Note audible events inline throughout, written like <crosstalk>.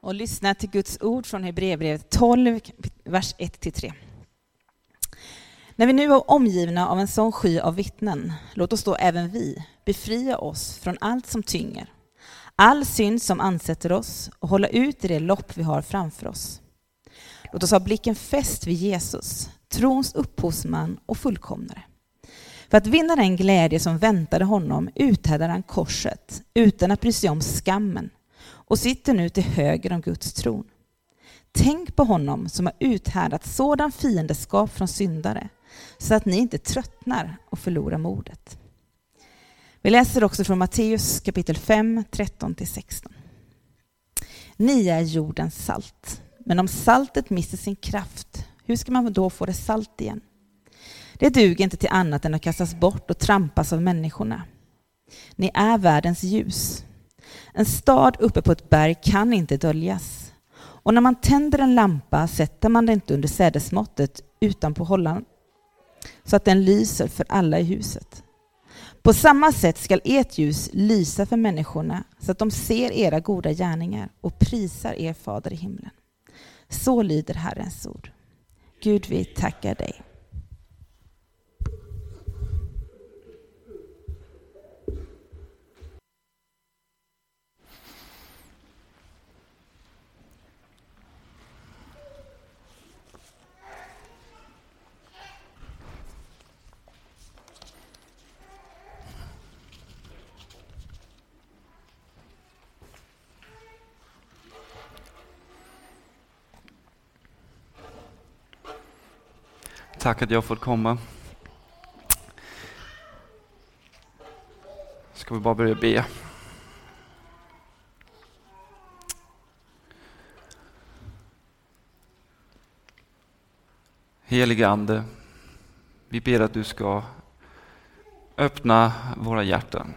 och lyssna till Guds ord från Hebreerbrevet 12, vers 1-3. När vi nu är omgivna av en sån sky av vittnen, låt oss då även vi befria oss från allt som tynger, all synd som ansätter oss och hålla ut i det lopp vi har framför oss. Låt oss ha blicken fäst vid Jesus, trons upphovsman och fullkomnare. För att vinna den glädje som väntade honom uthärdade han korset utan att bry sig om skammen och sitter nu till höger om Guds tron. Tänk på honom som har uthärdat sådan fiendeskap från syndare så att ni inte tröttnar och förlorar modet. Vi läser också från Matteus kapitel 5, 13-16. Ni är jordens salt, men om saltet mister sin kraft, hur ska man då få det salt igen? Det duger inte till annat än att kastas bort och trampas av människorna. Ni är världens ljus. En stad uppe på ett berg kan inte döljas. Och när man tänder en lampa sätter man den inte under sädesmåttet utan på hållaren så att den lyser för alla i huset. På samma sätt skall ert ljus lysa för människorna så att de ser era goda gärningar och prisar er fader i himlen. Så lyder Herrens ord. Gud, vi tackar dig. Tack att jag fått komma. Ska vi bara börja be. Helige Ande, vi ber att du ska öppna våra hjärtan.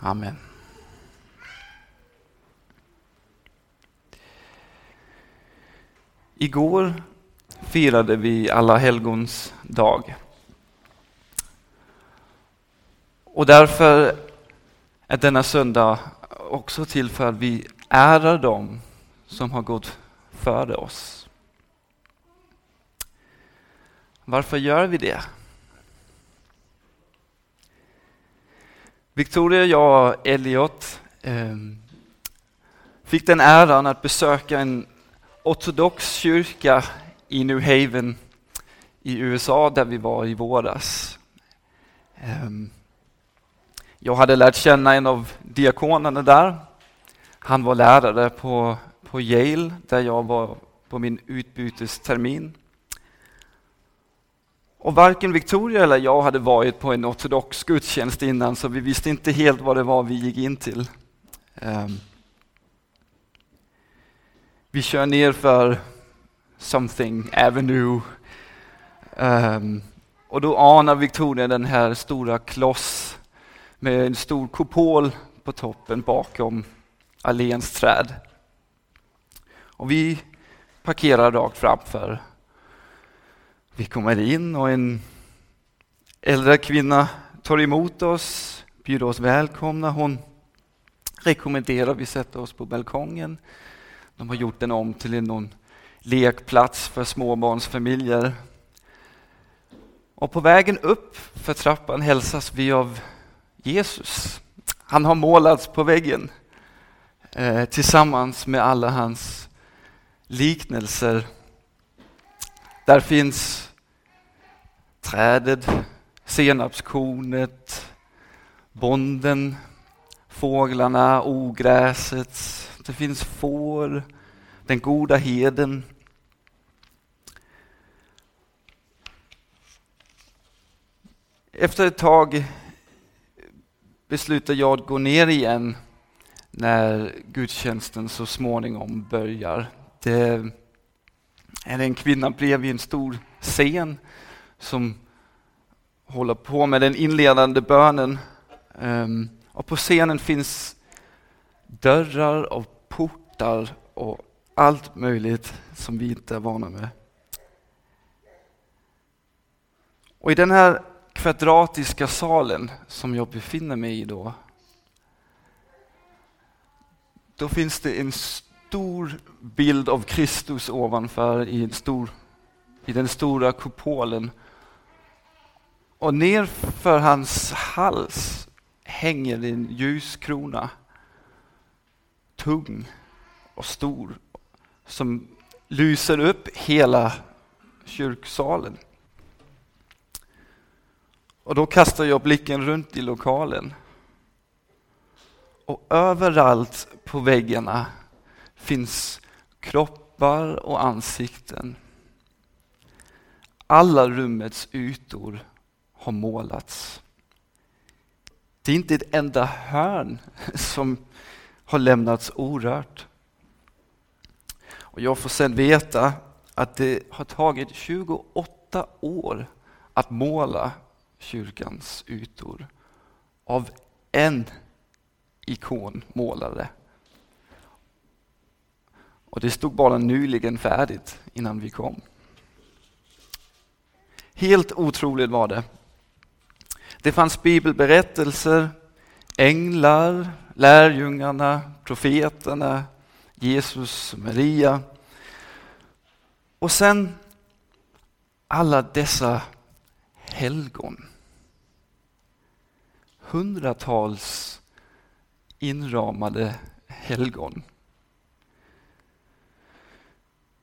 Amen. Igår firade vi Alla helgons dag. Och därför är denna söndag också till för att vi ärar dem som har gått före oss. Varför gör vi det? Victoria, jag och Elliot eh, fick den äran att besöka en ortodox kyrka i New Haven i USA där vi var i våras. Ehm, jag hade lärt känna en av diakonerna där. Han var lärare på, på Yale där jag var på min utbytestermin. Och varken Victoria eller jag hade varit på en ortodox gudstjänst innan så vi visste inte helt vad det var vi gick in till. Um, vi kör ner för Something Avenue. Um, och då anar Victoria den här stora kloss med en stor kupol på toppen bakom alléns träd. Och vi parkerar rakt framför. Vi kommer in och en äldre kvinna tar emot oss, bjuder oss välkomna. Hon rekommenderar att vi sätter oss på balkongen. De har gjort den om till någon lekplats för småbarnsfamiljer. Och på vägen upp för trappan hälsas vi av Jesus. Han har målats på väggen eh, tillsammans med alla hans liknelser. Där finns trädet, senapskornet, bonden, fåglarna, ogräset, det finns får, den goda heden. Efter ett tag beslutar jag att gå ner igen när gudstjänsten så småningom börjar. Det är en kvinna bredvid en stor scen som håller på med den inledande bönen. Ehm, och på scenen finns dörrar och portar och allt möjligt som vi inte är vana med. Och i den här kvadratiska salen som jag befinner mig i då, då finns det en stor bild av Kristus ovanför i, en stor, i den stora kupolen. Och nerför hans hals hänger en ljuskrona, tung och stor, som lyser upp hela kyrksalen. Och då kastar jag blicken runt i lokalen. Och överallt på väggarna finns kroppar och ansikten. Alla rummets ytor har målats. Det är inte ett enda hörn <laughs> som har lämnats orört. Och jag får sen veta att det har tagit 28 år att måla kyrkans ytor av en ikonmålare. Och det stod bara nyligen färdigt innan vi kom. Helt otroligt var det. Det fanns bibelberättelser, änglar, lärjungarna, profeterna, Jesus, Maria. Och sen alla dessa helgon. Hundratals inramade helgon.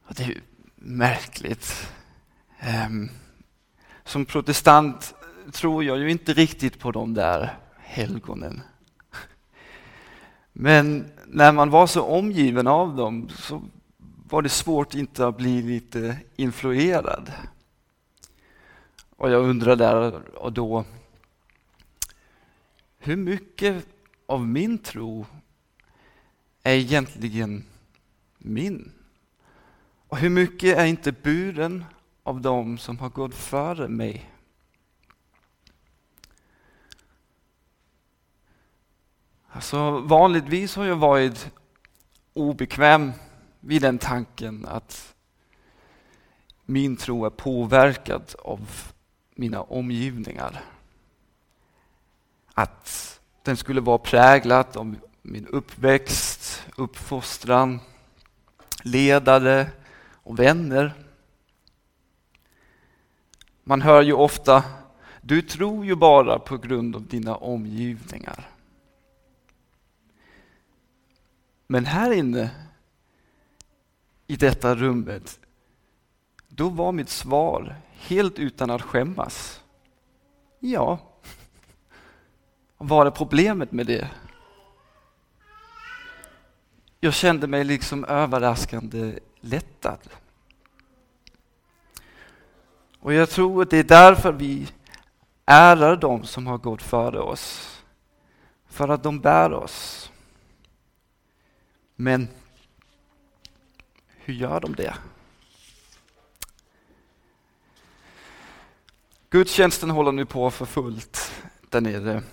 Det är märkligt. Ehm, som protestant tror jag ju inte riktigt på de där helgonen. Men när man var så omgiven av dem så var det svårt inte att bli lite influerad. Och jag undrar där och då, hur mycket av min tro är egentligen min? Och hur mycket är inte buren av dem som har gått före mig? Alltså, vanligtvis har jag varit obekväm vid den tanken att min tro är påverkad av mina omgivningar. Att den skulle vara präglad av min uppväxt, uppfostran, ledare och vänner. Man hör ju ofta, du tror ju bara på grund av dina omgivningar. Men här inne i detta rummet, då var mitt svar helt utan att skämmas. Ja, vad är problemet med det? Jag kände mig liksom överraskande lättad. Och jag tror att det är därför vi ärar dem som har gått före oss. För att de bär oss. Men hur gör de det? Gudstjänsten håller nu på för fullt där nere.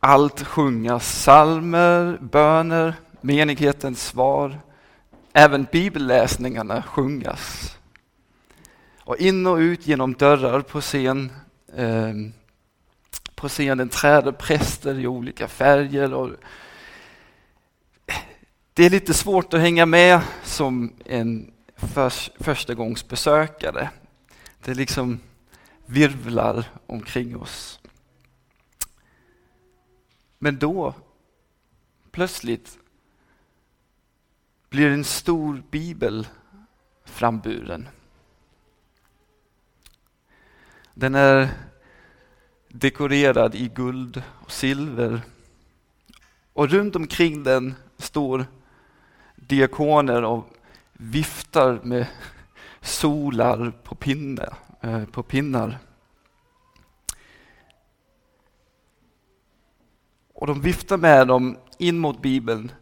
Allt sjungas, salmer, böner, menighetens svar. Även bibelläsningarna sjungas. Och in och ut genom dörrar på scen. Eh, på scenen träder präster i olika färger. Och det är lite svårt att hänga med som en förstagångsbesökare. Det liksom virvlar omkring oss. Men då, plötsligt, blir en stor bibel framburen. Den är dekorerad i guld och silver. Och runt omkring den står diakoner och viftar med solar på, pinne, eh, på pinnar. Och de viftar med dem in mot Bibeln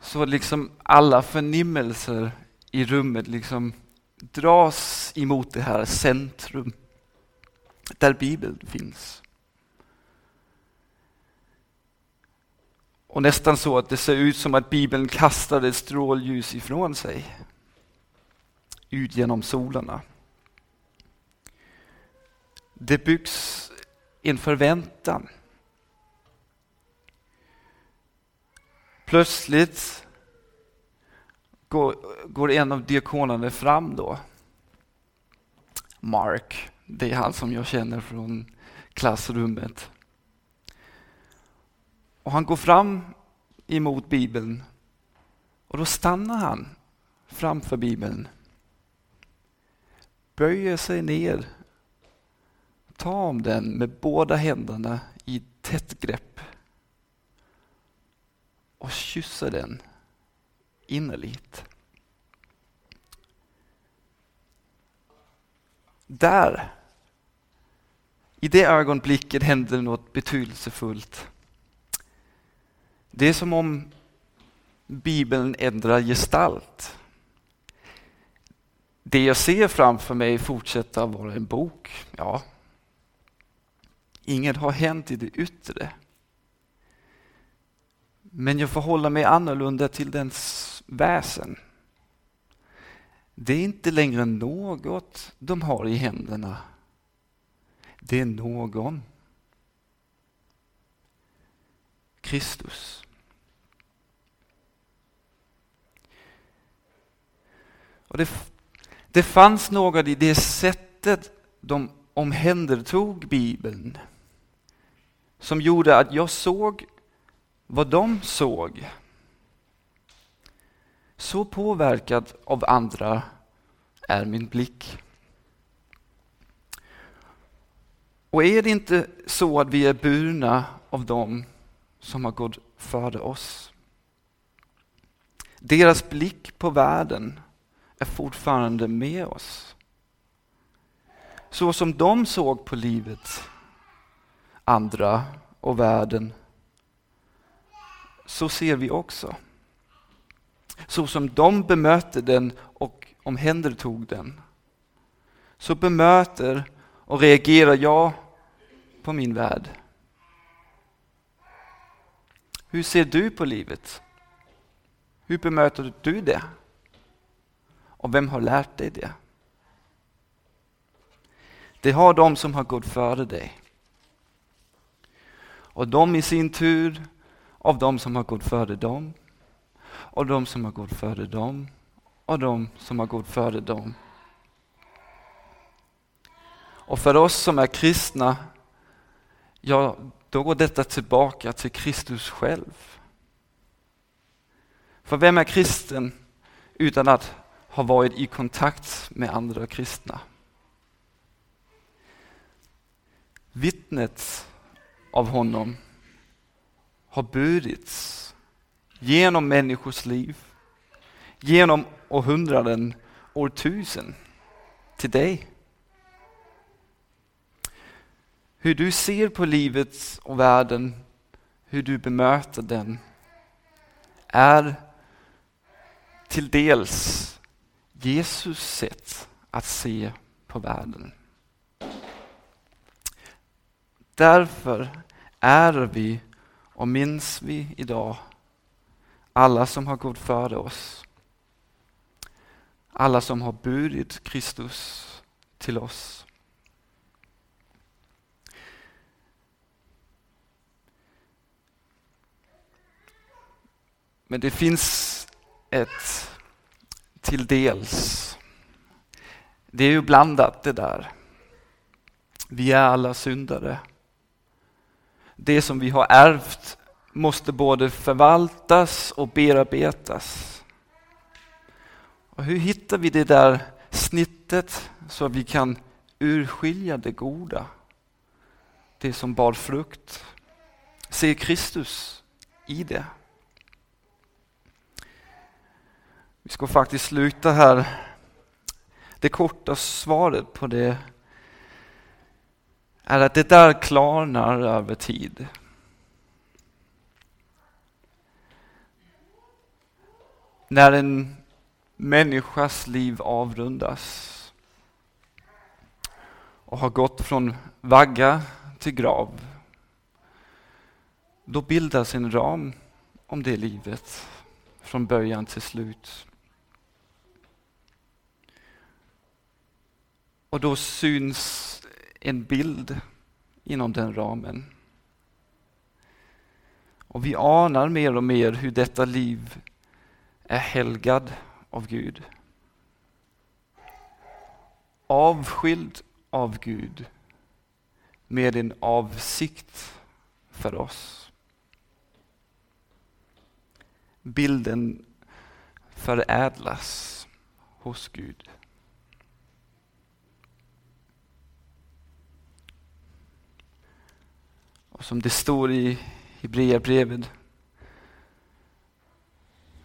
så liksom alla förnimmelser i rummet liksom dras emot det här centrum där Bibeln finns. Och nästan så att det ser ut som att Bibeln kastar ett strålljus ifrån sig. Ut genom solarna. det byggs en förväntan. Plötsligt går, går en av diakonerna fram då. Mark, det är han som jag känner från klassrummet. Och han går fram emot Bibeln och då stannar han framför Bibeln. Böjer sig ner, tar om den med båda händerna i tätt grepp och kysser den innerligt. Där, i det ögonblicket händer något betydelsefullt. Det är som om Bibeln ändrar gestalt. Det jag ser framför mig fortsätter att vara en bok. Ja, inget har hänt i det yttre. Men jag förhåller mig annorlunda till dens väsen. Det är inte längre något de har i händerna. Det är någon. Kristus. Och det, det fanns något i det sättet de omhändertog Bibeln som gjorde att jag såg vad de såg. Så påverkad av andra är min blick. Och är det inte så att vi är burna av dem som har gått före oss? Deras blick på världen är fortfarande med oss. Så som de såg på livet, andra och världen, så ser vi också. Så som de bemötte den och omhändertog den, så bemöter och reagerar jag på min värld. Hur ser du på livet? Hur bemöter du det? Och vem har lärt dig det? Det har de som har gått före dig. Och de i sin tur av de som har gått före dem och de som har gått före dem och de som har gått före dem. Och för oss som är kristna, ja, då går detta tillbaka till Kristus själv. För vem är kristen utan att ha varit i kontakt med andra kristna? Vittnet av honom har burits genom människors liv, genom århundraden, årtusen, till dig. Hur du ser på livet och världen, hur du bemöter den, är till dels Jesus sätt att se på världen. Därför är vi och minns vi idag alla som har gått före oss. Alla som har burit Kristus till oss. Men det finns ett till dels. Det är ju blandat det där. Vi är alla syndare det som vi har ärvt måste både förvaltas och bearbetas. Och hur hittar vi det där snittet så att vi kan urskilja det goda? Det som bar frukt. Se Kristus i det. Vi ska faktiskt sluta här. Det korta svaret på det är att det där klarnar över tid. När en människas liv avrundas och har gått från vagga till grav, då bildas en ram om det livet från början till slut. Och då syns en bild inom den ramen. Och vi anar mer och mer hur detta liv är helgad av Gud. Avskild av Gud med en avsikt för oss. Bilden förädlas hos Gud. Som det står i Hebreerbrevet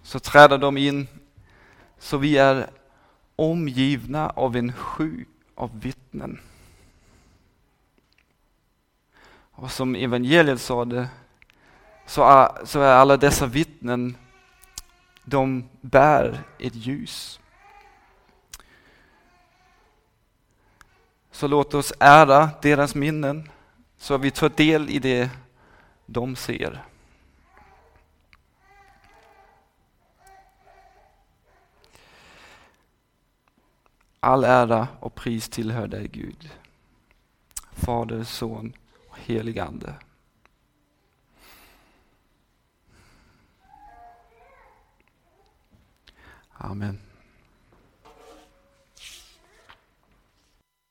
så träder de in så vi är omgivna av en sky av vittnen. Och som evangeliet sa det, så är, så är alla dessa vittnen, de bär ett ljus. Så låt oss ära deras minnen så vi tar del i det de ser. All ära och pris tillhör dig Gud. Fader, Son och helig Ande. Amen.